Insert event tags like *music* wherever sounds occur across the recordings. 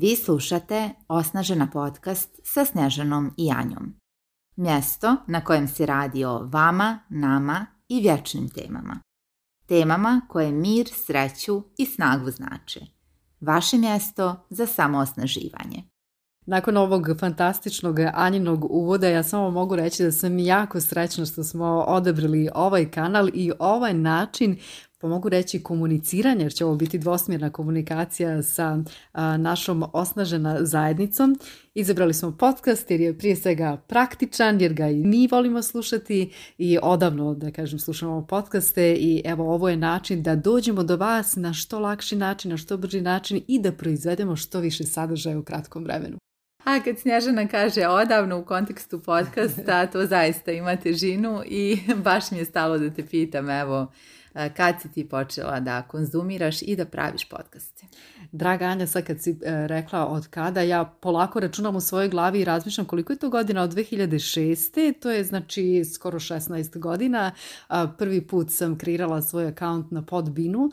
Vi slušate Osnažena podcast sa Snežanom i Anjom. Mjesto na kojem se radi o vama, nama i vječnim temama. Temama koje mir, sreću i snagu znače. Vaše mjesto za samoosnaživanje. Nakon ovog fantastičnog Anjinog uvoda ja samo mogu reći da sam jako srećna što smo odebrili ovaj kanal i ovaj način pa mogu reći komuniciranje, jer će ovo biti dvosmjerna komunikacija sa našom osnažena zajednicom. Izabrali smo podcast jer je prije svega praktičan, jer ga i mi volimo slušati i odavno, da kažem, slušamo podcaste i evo ovo je način da dođemo do vas na što lakši način, na što brži način i da proizvedemo što više sadržaja u kratkom vremenu. A kad Snježana kaže odavno u kontekstu podcasta, to zaista ima težinu i baš mi je stalo da te pitam, evo, Eh, kad si ti počela da konzumiraš i da praviš podcaste? Draga Anja, sad kad si eh, rekla od kada, ja polako računam u svojoj glavi i razmišljam koliko je to godina od 2006. To je znači skoro 16 godina. prvi put sam kreirala svoj akaunt na Podbinu.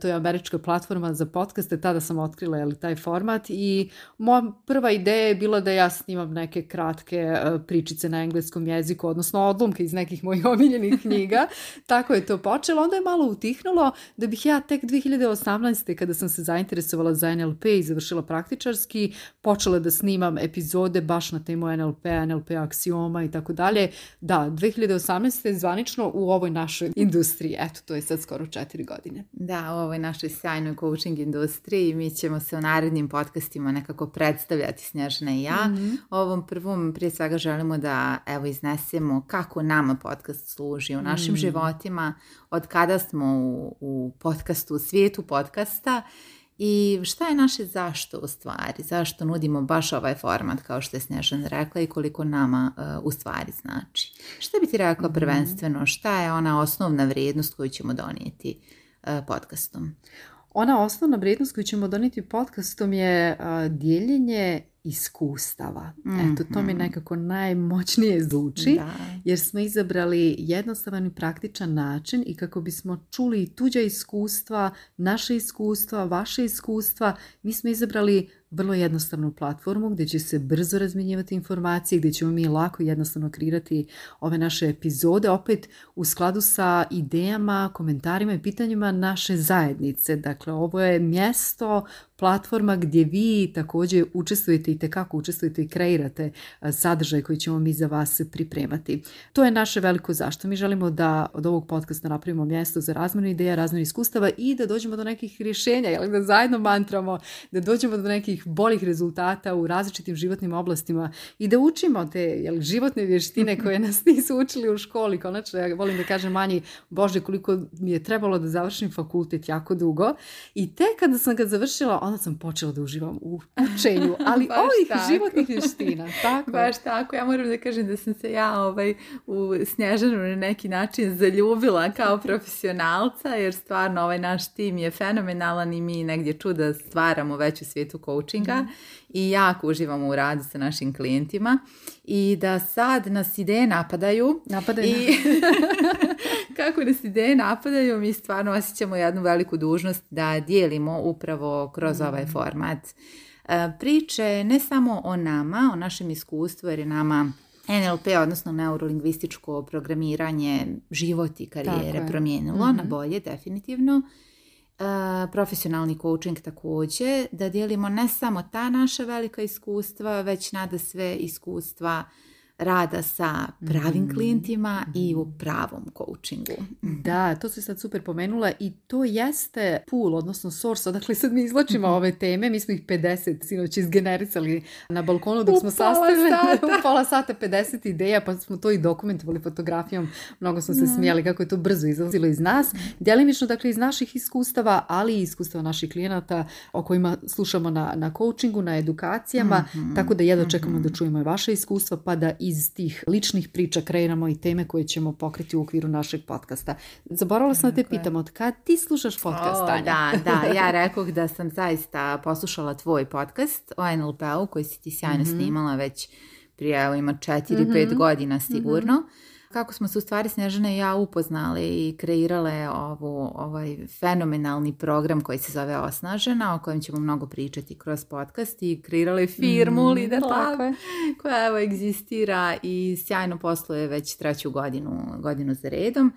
to je američka platforma za podcaste. Tada sam otkrila jeli, taj format i moja prva ideja je bila da ja snimam neke kratke eh, pričice na engleskom jeziku, odnosno odlomke iz nekih mojih omiljenih *laughs* knjiga. Tako je to počelo. Onda je malo utihnulo da bih ja tek 2018. kada sam se zainteresovala za NLP i završila praktičarski, počela da snimam epizode baš na temu nlp NLP aksioma i tako dalje. Da, 2018. zvanično u ovoj našoj industriji. Eto, to je sad skoro četiri godine. Da, u ovoj našoj sjajnoj coaching industriji mi ćemo se u narednim podcastima nekako predstavljati Snježana i ja. Mhm. Ovom prvom prije svega želimo da evo iznesemo kako nama podcast služi u našim mm. životima, od kada sada smo u, u podcastu, u svijetu podcasta i šta je naše zašto u stvari, zašto nudimo baš ovaj format kao što je Snežan rekla i koliko nama uh, u stvari znači. Šta bi ti rekla mhm. prvenstveno, šta je ona osnovna vrijednost koju ćemo donijeti e, podcastom? Ona osnovna vrijednost koju ćemo doniti podcastom je dijeljenje iskustava. Eto, to mi mhm. nekako najmoćnije zvuči, jer smo izabrali jednostavan i praktičan način i kako bismo čuli tuđa iskustva, naše iskustva, vaše iskustva, mi smo izabrali vrlo jednostavnu platformu gdje će se brzo razmjenjivati informacije, gdje ćemo mi lako i jednostavno kreirati ove naše epizode, opet u skladu sa idejama, komentarima i pitanjima naše zajednice. Dakle, ovo je mjesto platforma gdje vi također učestvujete i tekako učestvujete i kreirate e, sadržaj koji ćemo mi za vas pripremati. To je naše veliko zašto. Mi želimo da od ovog podcasta napravimo mjesto za razmjenu ideja, razmjenu iskustava i da dođemo do nekih rješenja, jel, da zajedno mantramo, da dođemo do nekih boljih rezultata u različitim životnim oblastima i da učimo te životne vještine *laughs* koje nas nisu učili u školi. Konačno, ja volim da kažem manji, bože koliko mi je trebalo da završim fakultet jako dugo. I te kada sam ga završila, onda sam počela da uživam u učenju, ali *laughs* ovih životnih vještina. Tako. *laughs* Baš tako, ja moram da kažem da sam se ja ovaj, u Snježanu na neki način zaljubila kao profesionalca, jer stvarno ovaj naš tim je fenomenalan i mi negdje čuda stvaramo već u svijetu coachinga. Mhm i jako uživamo u radu sa našim klijentima i da sad nas ideje napadaju. Napadaju. *laughs* kako nas ideje napadaju, mi stvarno osjećamo jednu veliku dužnost da dijelimo upravo kroz ovaj mm. format. E, priče ne samo o nama, o našem iskustvu, jer je nama NLP, odnosno neurolingvističko programiranje život i karijere promijenilo na mhm. bolje definitivno profesionalni coaching također, da dijelimo ne samo ta naša velika iskustva, već nada sve iskustva rada sa pravim mhm. klijentima i u mhm. pravom coachingu. Mhm. Da, to si sad super pomenula i to jeste pool, odnosno source, odakle sad mi izločimo ove teme, mi smo ih 50 sinoć izgenerisali na balkonu dok smo sastavili u pola sata 50 *laughs* ideja, pa smo to i dokumentovali fotografijom, mnogo smo se mm smijali kako je to brzo izlazilo iz nas, djelimično dakle iz naših iskustava, ali i iskustava naših klijenata o kojima slušamo na, na coachingu, na edukacijama, tako da jedno čekamo da čujemo i vaše iskustva, pa da iz tih ličnih priča kreiramo i teme koje ćemo pokriti u okviru našeg podcasta. Zaboravila sam da te pitam, od kad ti slušaš podcast, Da, da, ja *laughs* rekoh da sam zaista poslušala tvoj podcast o NLP-u koji si ti sjajno mhm. snimala već prije, evo ima 4-5 mhm. godina sigurno. Mhm kako smo se u stvari Snježana i ja upoznali i kreirale ovu, ovaj fenomenalni program koji se zove Osnažena, o kojem ćemo mnogo pričati kroz podcast i kreirale firmu mm, Lider Lab, koja evo egzistira i sjajno posluje već treću godinu, godinu za redom.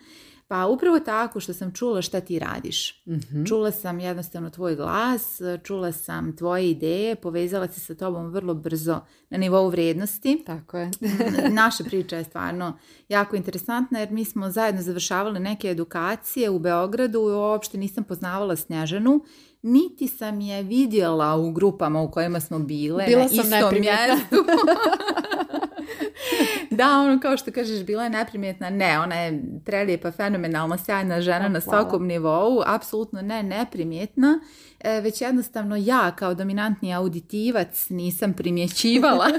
Pa upravo tako što sam čula šta ti radiš. mm Čula sam jednostavno tvoj glas, čula sam tvoje ideje, povezala se sa tobom vrlo brzo na nivou vrijednosti. Tako je. *laughs* Mm, naša priča je stvarno jako interesantna jer mi smo zajedno završavali neke edukacije u Beogradu i uopšte nisam poznavala Snježanu niti sam je vidjela u grupama u kojima smo bile Bila na istom sam mjestu. *laughs* *laughs* *laughs* da, ono kao što kažeš, bila je neprimjetna. Ne, ona je prelijepa, fenomenalna, sjajna žena na svakom nivou. Apsolutno ne, neprimjetna. E, već jednostavno ja kao dominantni auditivac nisam primjećivala. *laughs*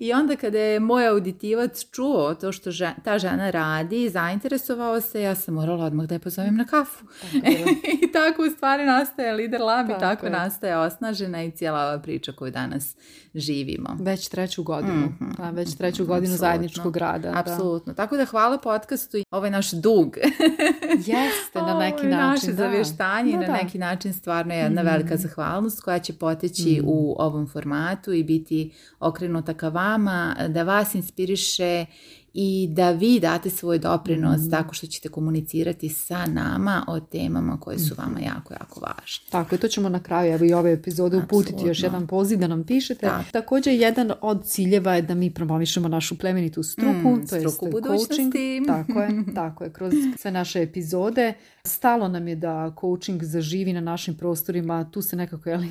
I onda kada je moj auditivac čuo to što ta žena radi, zainteresovao se, ja sam morala odmah da je pozovem na kafu. *laughs* I tako u stvari nastaje Lider Lab tako i tako nastaje osnažena i cijela ova priča koju danas živimo. Već treću godinu. Mhm. Da, mm. pa već treću godinu Absolutno. zajedničkog rada. Apsolutno. Tako da hvala podcastu i ovaj naš dug. *laughs* Jeste, na neki način. Naše da. zavještanje da, na neki način stvarno je jedna mhm. velika zahvalnost koja će poteći mhm. u ovom formatu i biti okrenuta ka vama, da vas inspiriše i da vi date svoj doprinos mhm. tako što ćete komunicirati sa nama o temama koje su vama mhm. jako, jako važne. Tako, i to ćemo na kraju evo, i ove epizode uputiti još jedan poziv da nam pišete. Da. Također, jedan od ciljeva je da mi promovišemo našu plemenitu struku, mm, to je coaching. Tako je, *laughs* tako je, kroz sve naše epizode. Stalo nam je da coaching zaživi na našim prostorima, tu se nekako jeli,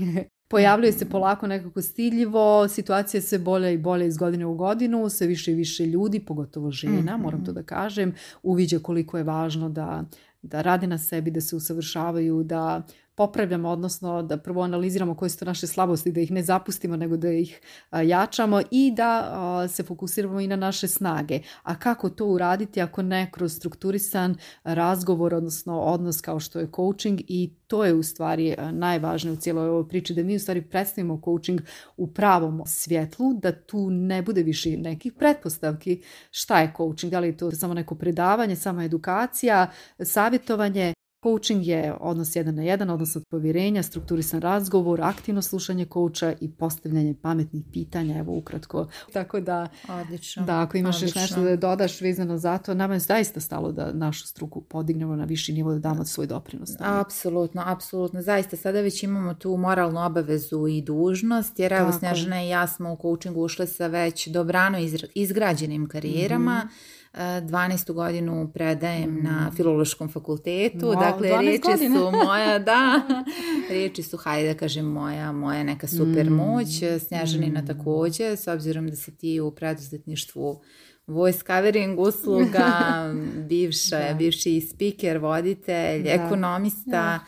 Pojavljuje se polako nekako stidljivo, situacija se bolja i bolje iz godine u godinu, sve više i više ljudi, pogotovo žena, moram mhm. to da kažem, uviđa koliko je važno da da rade na sebi, da se usavršavaju, da popravljamo, odnosno da prvo analiziramo koje su to naše slabosti, da ih ne zapustimo nego da ih jačamo i da se fokusiramo i na naše snage. A kako to uraditi ako ne kroz strukturisan razgovor, odnosno odnos kao što je coaching i to je u stvari najvažnije u cijeloj ovoj priči, da mi u stvari predstavimo coaching u pravom svjetlu, da tu ne bude više nekih pretpostavki šta je coaching, da li je to samo neko predavanje, samo edukacija, savjetovanje, Coaching je odnos jedan na jedan, odnos od povjerenja, strukturisan razgovor, aktivno slušanje kouča i postavljanje pametnih pitanja, evo ukratko. Tako da, odlično, da ako imaš odlično. nešto da dodaš vezano za to, nama je zaista stalo da našu struku podignemo na viši nivo da damo svoj doprinos. Apsolutno, apsolutno. Zaista, sada već imamo tu moralnu obavezu i dužnost, jer evo Snežana i ja smo u coachingu ušle sa već dobrano izgrađenim karijerama. Mhm. 12. godinu predajem na mm. Filološkom fakultetu. dakle, riječi su *laughs* moja, da, *laughs* riječi su, hajde da kažem, moja, moja neka super mm. moć. Snježanina mm. takođe, s obzirom da si ti u preduzetništvu voice covering usluga, *laughs* bivša, bivši speaker, voditelj, ekonomista.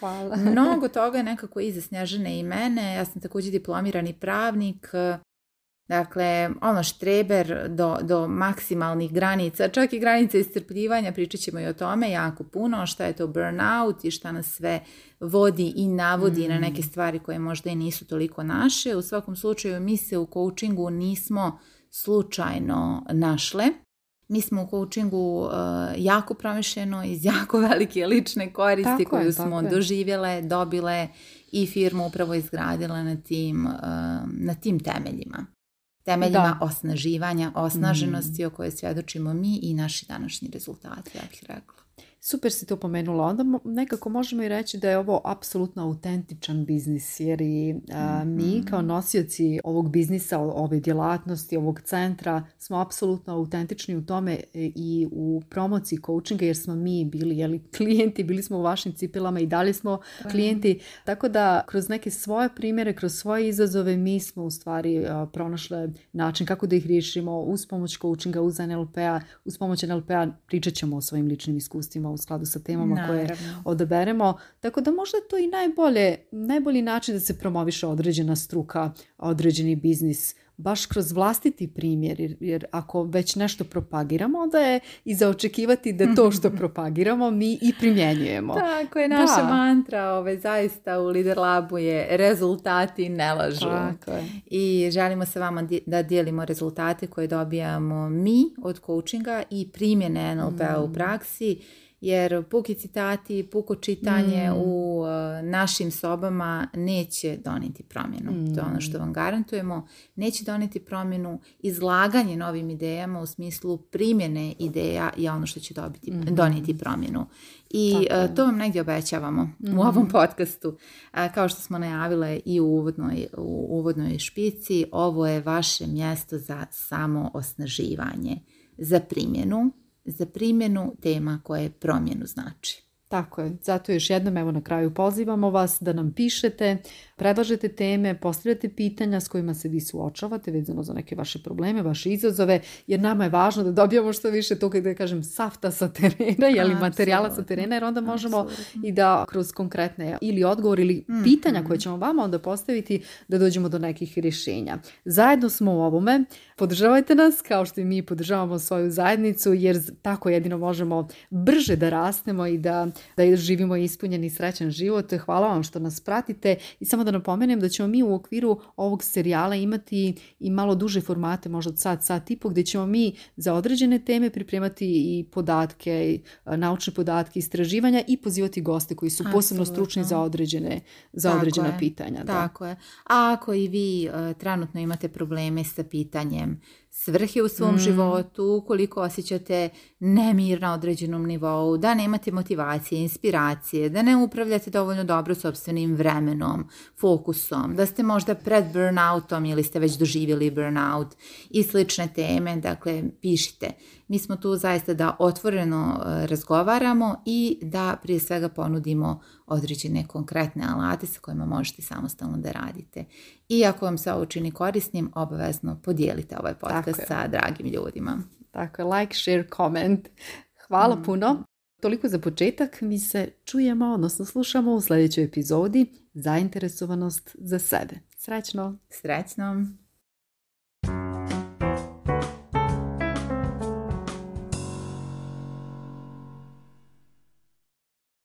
Mnogo toga je nekako iza Snježane i mene. Ja sam također diplomirani pravnik, Dakle, ono štreber do, do maksimalnih granica, čak i granice iscrpljivanja, pričat ćemo i o tome jako puno, šta je to burnout i šta nas sve vodi i navodi na neke mm. stvari koje možda i nisu toliko naše. U svakom slučaju mi se u coachingu nismo slučajno našle. Mi smo u coachingu e, jako promišljeno iz jako velike lične koristi koju smo doživjele, dobile i firmu upravo izgradila na tim, e, na tim temeljima temeljima osnaživanja, osnaženosti mm. o kojoj svjedočimo mi i naši današnji rezultati, ja bih rekla. Super si to pomenula. Onda nekako možemo i reći da je ovo apsolutno autentičan biznis jer i mi mhm. kao nosioci ovog biznisa, ove djelatnosti, ovog centra smo apsolutno autentični u tome e, i u promociji coachinga jer smo mi bili jeli, *laughs* klijenti, bili smo u vašim cipelama i dali smo pa klijenti. Tako da kroz neke svoje primjere, kroz svoje izazove mi smo u stvari e, način kako da ih riješimo uz pomoć coachinga, uz NLP-a, uz pomoć NLP-a pričat ćemo o svojim ličnim iskustvima u skladu sa temama koje odaberemo. Tako da možda to i najbolje, najbolji način da se promoviše određena struka, određeni biznis, baš kroz vlastiti primjer, jer, ako već nešto propagiramo, onda je i zaočekivati da to što *laughs* propagiramo mi i primjenjujemo. Tako je, naša mantra ove ovaj, zaista u Lider Labu je rezultati ne lažu. Tako je. I želimo se vama da dijelimo rezultate koje dobijamo mi od coachinga i primjene NLP p-a u mm. praksi jer puki citati, puko čitanje mm. u e, našim sobama neće doniti promjenu. To je ono mm. što vam garantujemo. Neće doniti promjenu izlaganje novim idejama u smislu primjene ideja je ono što će dobiti, mhm. donijeti promjenu. I e, to vam negdje obećavamo u mhm. ovom podcastu. Kao što smo najavile i u uvodnoj, uvodnoj špici, ovo je vaše mjesto za samo osnaživanje, za primjenu za primjenu tema koje promjenu znači. Tako je, zato još jednom evo na kraju pozivamo vas da nam pišete predlažete teme, postavljate pitanja s kojima se vi suočavate vezano za neke vaše probleme, vaše izazove, jer nama je važno da dobijamo što više toga da kažem, safta sa terena, ili materijala sa terena, jer onda možemo i da kroz konkretne ili odgovor ili mhm. pitanja koje ćemo vama onda postaviti da dođemo do nekih rješenja. Zajedno smo u ovome, podržavajte nas kao što i mi podržavamo svoju zajednicu, jer tako jedino možemo brže da rastemo i da, da živimo ispunjen i srećan život. Hvala vam što nas pratite i samo da napomenem da ćemo mi u okviru ovog serijala imati i malo duže formate, možda od sat, sat i po, gde ćemo mi za određene teme pripremati i podatke, naučne podatke, istraživanja i pozivati goste koji su posebno stručni za određene, za određena pitanja. Tako je. A ako i vi e, trenutno imate probleme sa pitanjem svrhe u svom mm. životu, koliko osjećate nemir na određenom nivou, da nemate motivacije, inspiracije, da ne upravljate dovoljno dobro sobstvenim vremenom, fokusom, da ste možda pred burnoutom ili ste već doživjeli burnout i slične teme, dakle pišite mi smo tu zaista da otvoreno e, razgovaramo i da prije svega ponudimo određene konkretne alate sa kojima možete samostalno da radite. I ako vam se ovo čini korisnim, obavezno podijelite ovaj podcast sa dragim ljudima. Tako je, like, share, comment. Hvala mm. puno. Toliko za početak, mi se čujemo, odnosno slušamo u sljedećoj epizodi Zainteresovanost za sebe. Srećno! Srećno!